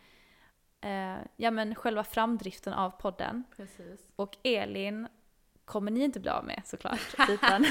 eh, ja, men själva framdriften av podden. Precis. Och Elin kommer ni inte bli av med såklart. Utan,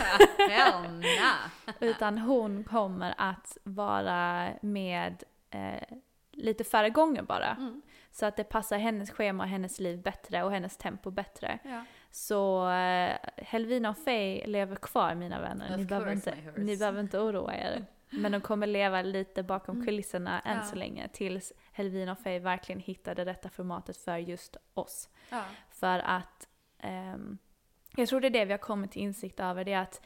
utan hon kommer att vara med eh, lite färre gånger bara. Mm. Så att det passar hennes schema och hennes liv bättre och hennes tempo bättre. Ja. Så eh, Helvina och Faye lever kvar mina vänner. Of Ni behöver, inte, ni behöver inte oroa er. Men de kommer leva lite bakom kulisserna än Mm. Ja. så länge tills Helvin och Faye verkligen hittar det rätta formatet för just oss. Ja. För att ehm, jag tror det är det vi har kommit till insikt över. Det är att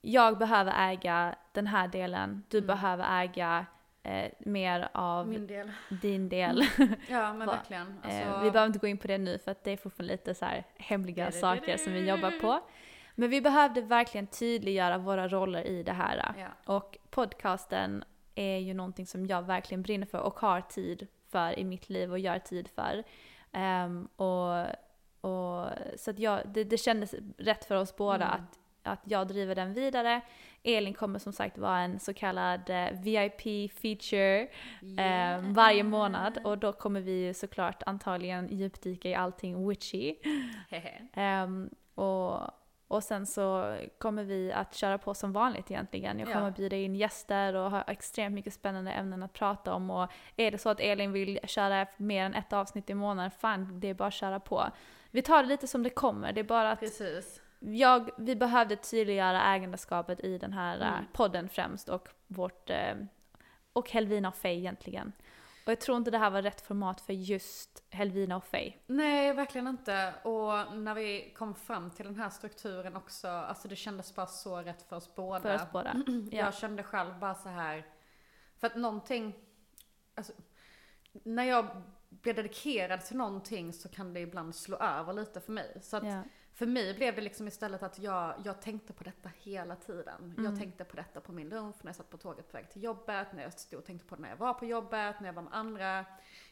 jag behöver äga den här delen. Du behöver äga eh, mer av Mm. Del. din del. Ja men verkligen. Eh, Alltså, vi behöver inte gå in på det nu för att det är fortfarande lite så hemliga du, du, saker du. som vi jobbar på. Men vi behövde verkligen tydliggöra våra roller i det här. Ja. Och podcasten är ju någonting som jag verkligen brinner för och har tid för i mitt liv och gör tid för. Ehm, och, och, så att jag, det, det kändes rätt för oss båda Mm. att, att jag driver den vidare. Elin kommer som sagt vara en så kallad eh, VIP feature eh, varje månad och då kommer vi ju såklart antagligen djupdyka i allting witchy. Ehm, och, och sen så kommer vi att köra på som vanligt egentligen. Jag kommer Ja. bjuda in gäster och ha extremt mycket spännande ämnen att prata om. Och är det så att Elin vill köra mer än ett avsnitt i månaden, fan det är bara att köra på. Vi tar det lite som det kommer, det är bara att Precis. jag, vi behövde tydliggöra ägandeskapet i den här eh, Mm. podden främst och vårt, eh, och Helvina och Faye egentligen. Och jag tror inte det här var rätt format för just Helvina och Faye. Nej, verkligen inte. Och när vi kom fram till den här strukturen också, alltså det kändes bara så rätt för oss båda. För oss båda. Ja. Jag kände själv bara så här, för att någonting, alltså, när jag blir dedikerad till någonting så kan det ibland slå över lite för mig. Så att Ja. för mig blev det liksom istället att jag, jag tänkte på detta hela tiden. Mm. Jag tänkte på detta på min lunch, när jag satt på tåget på väg till jobbet, när jag stod och tänkte på det när jag var på jobbet, när jag var med andra.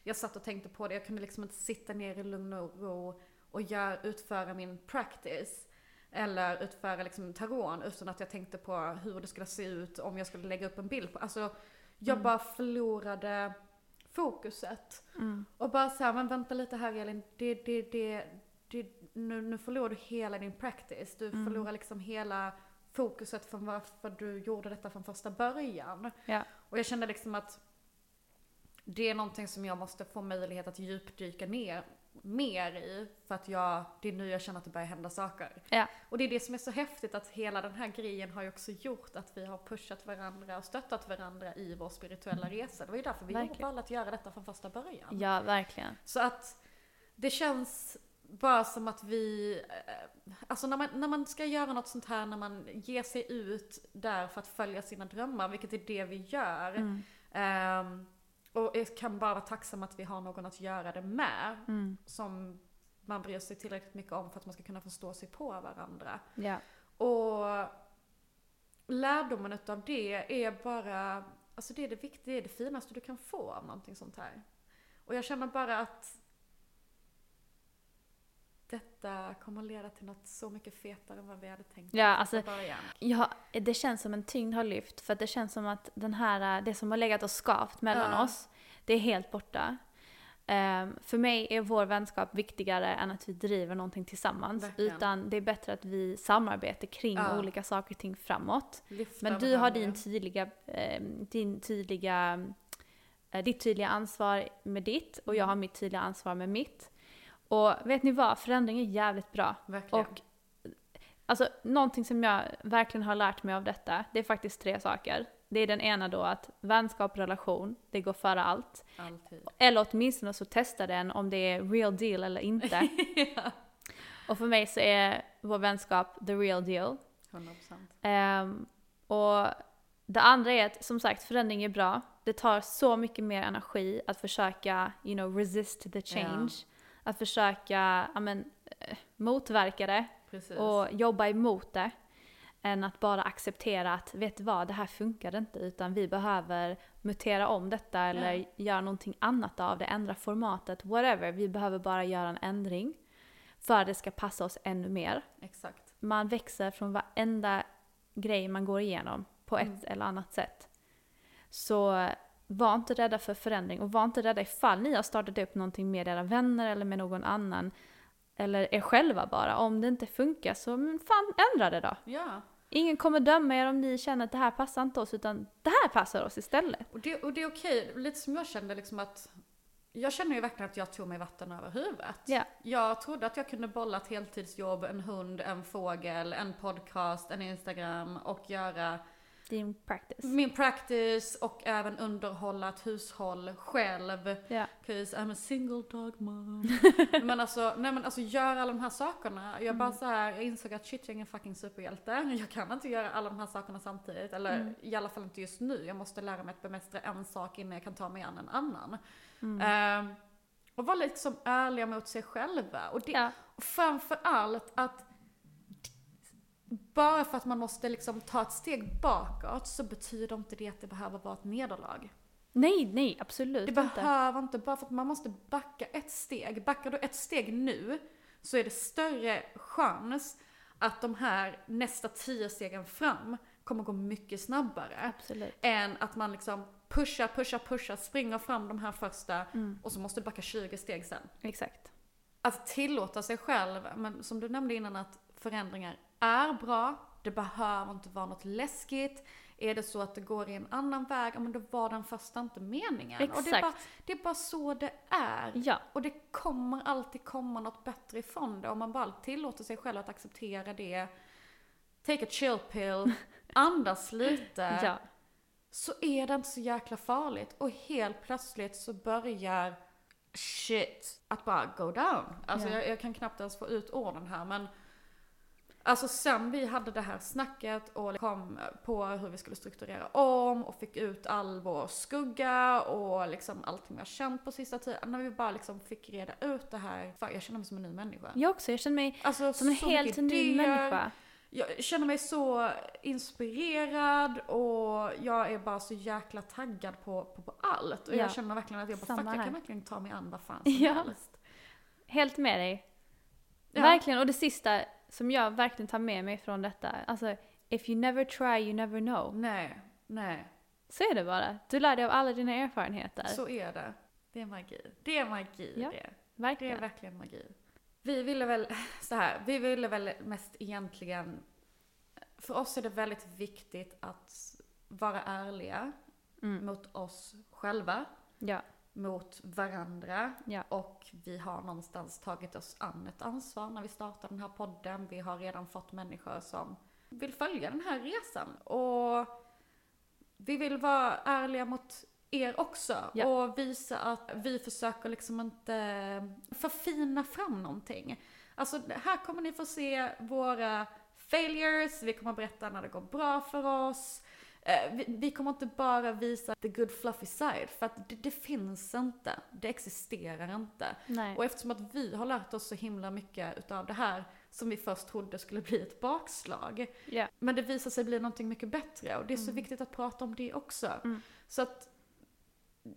Jag satt och tänkte på det, jag kunde liksom inte sitta ner i lugn och ro och gör, utföra min practice. Eller utföra liksom taron utan att jag tänkte på hur det skulle se ut om jag skulle lägga upp en bild på. Alltså jag bara förlorade fokuset. Och bara såhär, men vänta lite här Elin, det, det, det, det, nu, nu förlorar du hela din practice. Du förlorar liksom hela fokuset från varför du gjorde detta från första början. Ja. Och jag kände liksom att det är någonting som jag måste få möjlighet att djupdyka ner mer i. För att jag, det är nu jag känner att det börjar hända saker. Ja. Och det är det som är så häftigt att hela den här grejen har ju också gjort att vi har pushat varandra och stöttat varandra i vår spirituella resa. Det var ju därför vi Verkligen. valde att göra detta från första början. ja, verkligen. Så att det känns bara som att vi, eh, alltså när man, när man ska göra något sånt här, när man ger sig ut där för att följa sina drömmar, vilket är det vi gör. Mm. ehm, och jag kan bara vara tacksam att vi har någon att göra det med. Mm. Som man bryr sig tillräckligt mycket om för att man ska kunna förstå sig på varandra. Ja. Och lärdomen utav det är bara, alltså det är det viktiga, det är det finaste du kan få av någonting sånt här. Och jag känner bara att detta kommer att leda till något så mycket fetare än vad vi hade tänkt Ja, alltså- början. Ja, det känns som en tyngd har lyft för det känns som att den här, det som har legat och skavt mellan Ja. oss, det är helt borta. Ehm, för mig är vår vänskap viktigare än att vi driver någonting tillsammans. Verkligen. Utan det är bättre att vi samarbetar kring Ja. olika saker och ting framåt. Lyfta Men du har din tydliga, eh, din tydliga, eh, ditt tydliga ansvar med ditt och jag har mitt tydliga ansvar med mitt. Och vet ni vad? Förändring är jävligt bra. Verkligen. Och alltså någonting som jag verkligen har lärt mig av detta, det är faktiskt tre saker. Det är den ena då att vänskap och relation, det går före allt. Alltid. Eller åtminstone så testa den om det är real deal eller inte. Och för mig så är vår vänskap the real deal. 100%. Ehm, och det andra är att som sagt förändring är bra. Det tar så mycket mer energi att försöka you know, resist the change. Att försöka ja, men, eh, motverka det Precis. och jobba emot det. Än att bara acceptera att, vet du vad, det här funkar inte utan vi behöver mutera om detta eller göra någonting annat av det, ändra formatet, whatever. Vi behöver bara göra en ändring för att det ska passa oss ännu mer. Exakt. Man växer från varenda grej man går igenom på ett eller annat sätt. Så var inte rädda för förändring och var inte rädda ifall ni har startat upp någonting med era vänner eller med någon annan. Eller er själva bara. Om det inte funkar så fan ändra det då. Ja. Ingen kommer döma er om ni känner att det här passar inte oss utan det här passar oss istället. Och det, och det är okej, lite som jag kände liksom att jag känner ju verkligen att jag tog mig vatten över huvudet. Ja. Jag trodde att jag kunde bolla ett heltidsjobb, en hund, en fågel, en podcast, en Instagram och göra Din practice. min practice och även underhålla ett hushåll själv. Ja. 'Cause I'm a single dog mom. men alltså, nej men alltså gör alla de här sakerna. Jag bara så här, jag insåg att shit jag är ingen fucking superhjälte. Jag kan inte göra alla de här sakerna samtidigt. Eller i alla fall inte just nu. Jag måste lära mig att bemästra en sak innan jag kan ta mig an en annan. Ehm, och vara liksom ärliga mot sig själva. Och, det, Ja. och framför allt att bara för att man måste liksom ta ett steg bakåt så betyder inte det att det behöver vara ett nederlag. Nej, nej, absolut Det behöver inte, bara för att man måste backa ett steg. Backar du ett steg nu så är det större chans att de här nästa tio stegen fram kommer gå mycket snabbare. Absolut. Än att man liksom pushar, pushar, pushar, springer fram de här första Mm. och så måste du backa 20 steg sen. Exakt. Att tillåta sig själv, men som du nämnde innan att förändringar är bra, det behöver inte vara något läskigt. Är det så att det går i en annan väg, men då var den första inte meningen. Och det är, Exakt. bara, det är bara så det är. Ja. Och det kommer alltid komma något bättre ifrån det om man bara tillåter sig själv att acceptera det. Take a chill pill, andas lite. Ja. Så är det inte så jäkla farligt. Och helt plötsligt så börjar shit att bara go down. Alltså Ja. jag, jag kan knappt ens få ut orden här men Alltså sen vi hade det här snacket och kom på hur vi skulle strukturera om och fick ut all vår skugga och liksom allting vi har känt på sista tiden. När vi bara liksom fick reda ut det här. Fan, jag känner mig som en ny människa. Jag också, jag känner mig Alltså, som en helt mycket ny idéer. människa. Jag känner mig så inspirerad och jag är bara så jäkla taggad på, på, på allt. Och Ja. jag känner verkligen att jag bara, Samma fuck, jag kan verkligen ta mig an vad fan som Ja. helst. Helt med dig. Ja. Verkligen, och det sista som jag verkligen tar med mig från detta, alltså if you never try you never know. Nej, nej. Så är det bara. Du lär dig av alla dina erfarenheter. Så är det. Det är magi. Det är magi Ja, det. Det är verkligen. verkligen magi. Vi ville väl, så här, vi ville väl mest egentligen, för oss är det väldigt viktigt att vara ärliga Mm. mot oss själva, Ja, mot varandra ja, och vi har någonstans tagit oss an ett ansvar när vi startar den här podden. Vi har redan fått människor som vill följa den här resan och vi vill vara ärliga mot er också Ja. och visa att vi försöker liksom inte förfina fram någonting. Alltså här kommer ni få se våra failures, vi kommer berätta när det går bra för oss. Eh, Vi, vi kommer inte bara visa the good fluffy side, för att det, det finns inte. Det existerar inte. nej. Och eftersom att vi har lärt oss så himla mycket utav det här som vi först trodde skulle bli ett bakslag. Ja, Men det visar sig bli någonting mycket bättre och det är så viktigt att prata om det också. Mm. Så att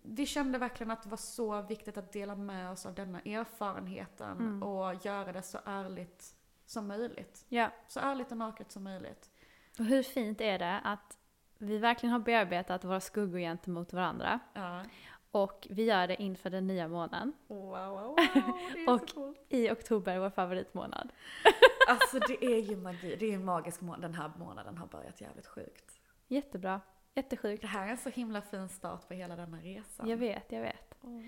vi kände verkligen att det var så viktigt att dela med oss av denna erfarenheten Mm. och göra det så ärligt som möjligt. ja. Så ärligt och naket som möjligt. Och hur fint är det att vi verkligen har bearbetat våra skuggor gentemot varandra. Ja. Och vi gör det inför den nya månaden. Wow, wow, wow. Och-. I oktober, vår favoritmånad. Alltså det är ju magi. Det är en magisk månad. Den här månaden har börjat jävligt sjukt. Jättebra. Jättesjukt. Det här är en så himla fin start på hela denna resan. Jag vet, jag vet. Oh, wow.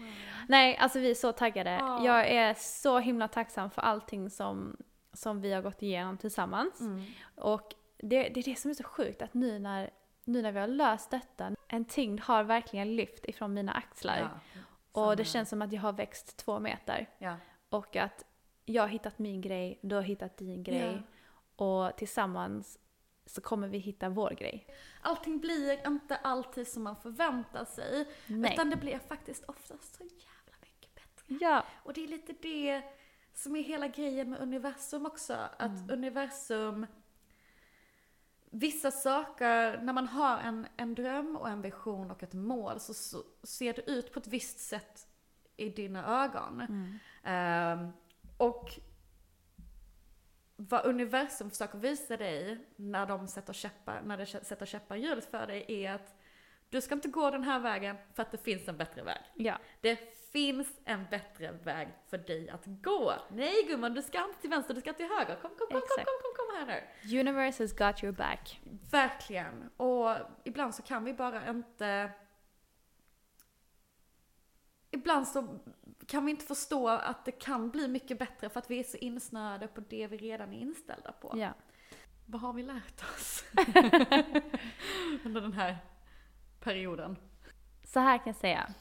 Nej, alltså vi är så taggade. Ja. Jag är så himla tacksam för allting som, som vi har gått igenom tillsammans. Mm. Och det, det är det som är så sjukt, att nu när, nu när vi har löst detta, en tyngd har verkligen lyft ifrån mina axlar. Ja, och det känns som att jag har växt två meter. Ja. Och att jag har hittat min grej, du har hittat din grej. Och tillsammans så kommer vi hitta vår grej. Allting blir inte alltid som man förväntar sig. Nej. Utan det blir faktiskt oftast så jävla mycket bättre. Ja, Och det är lite det som är hela grejen med universum också. Att Mm. universum, vissa saker, när man har en, en dröm och en vision och ett mål så, så ser det ut på ett visst sätt i dina ögon. Mm. Ehm, och vad universum försöker visa dig när de sätter käppar, när det sätter käppar i hjulet för dig är att du ska inte gå den här vägen för att det finns en bättre väg. ja, Det finns en bättre väg för dig att gå. Nej gumman, du ska inte till vänster, du ska till höger. Kom, kom, kom, kom, Exakt. kom, kom, kom här nu. universe has got your back. Verkligen. Och ibland så kan vi bara inte... Ibland så kan vi inte förstå att det kan bli mycket bättre för att vi är så insnöade på det vi redan är inställda på. Ja. vad har vi lärt oss under den här perioden? Så här kan jag säga.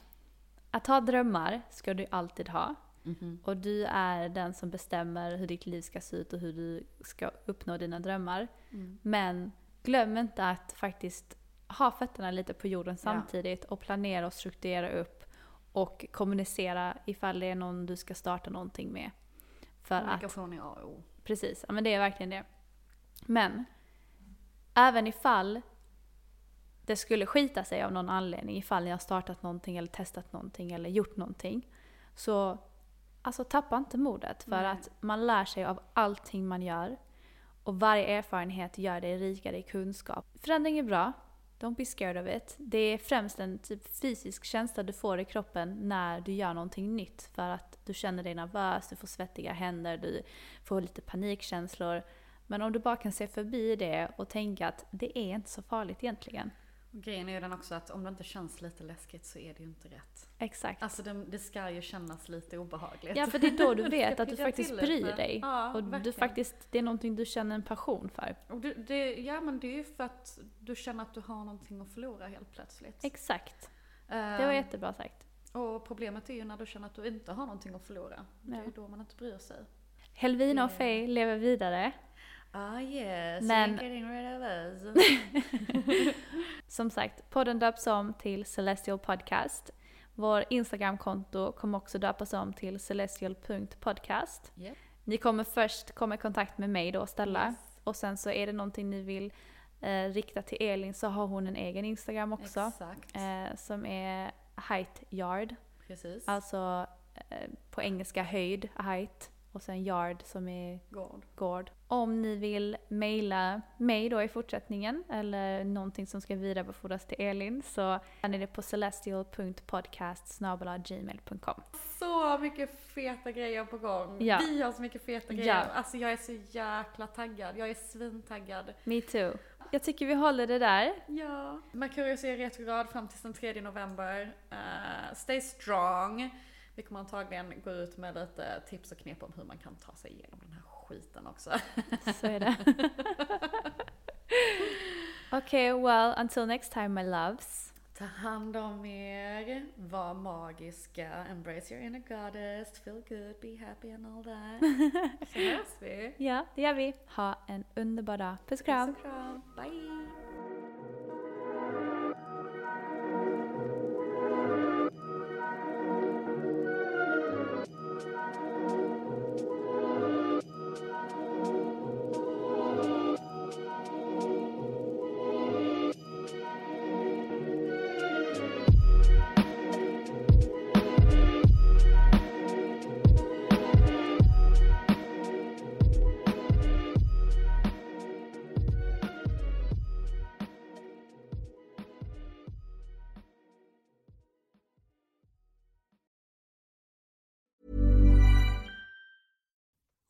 Att ha drömmar ska du alltid ha. Mhm. Och du är den som bestämmer hur ditt liv ska se ut och hur du ska uppnå dina drömmar. Mm. Men glöm inte att faktiskt ha fötterna lite på jorden Ja. samtidigt och planera och strukturera upp och kommunicera ifall det är någon du ska starta någonting med. För att Kommunikation är A och O. Precis, ja, men det är verkligen det. Men även ifall det skulle skita sig av någon anledning, ifall ni har startat någonting eller testat någonting eller gjort någonting. Så alltså tappa inte modet för Nej. att man lär sig av allting man gör. Och varje erfarenhet gör dig rikare i kunskap. Förändring är bra. Don't be scared of it. Det är främst en typ fysisk känsla du får i kroppen när du gör någonting nytt. För att du känner dig nervös, du får svettiga händer, du får lite panikkänslor. Men om du bara kan se förbi det och tänka att det är inte så farligt egentligen. Grejen är ju den också att om det inte känns lite läskigt så är det ju inte rätt. Exakt. Alltså det, det ska ju kännas lite obehagligt. Ja, för det är då du Det vet att du faktiskt bryr dig. Ja, och du verkligen. faktiskt, det är någonting du känner en passion för. Och det, det, ja men det är ju för att du känner att du har någonting att förlora helt plötsligt. Exakt. Det Ehm, var jättebra sagt. Och problemet är ju när du känner att du inte har någonting att förlora. Det är ju då man inte bryr sig. Helvina och det- Faye lever vidare. Ah yes, Men- you're getting rid of us. Som sagt, podden döps om till Celestial Podcast. Vår Instagramkonto kommer också döpas om till celestial.podcast. Yep. Ni kommer först komma i kontakt med mig då och ställa. Yes. Och sen så är det någonting ni vill eh, rikta till Elin så har hon en egen Instagram också. Eh, som är height yard. Precis. Alltså eh, på engelska höjd, height. Och sen yard som är Gård. gård. Om ni vill mejla mig då i fortsättningen eller någonting som ska vidarebefordras till Elin så är ni det på celestial.podcast.gmail.com Så mycket feta grejer på gång. Ja. Vi har så mycket feta Ja. grejer. Alltså jag är så jäkla taggad. Jag är svintaggad. Me too. Jag tycker vi håller det där. Ja. Merkurius är retrograd fram till den 3 november. Eh, stay strong. Vi kommer antagligen gå ut med lite tips och knep om hur man kan ta sig igenom den här skiten också. Så är det. okay, well until next time my loves. Ta hand om er, var magiska, embrace your inner goddess, feel good, be happy and all that. Så hörs vi. Ja, det gör vi. Ha en underbar dag. Puss och kram. Puss och kram. Bye!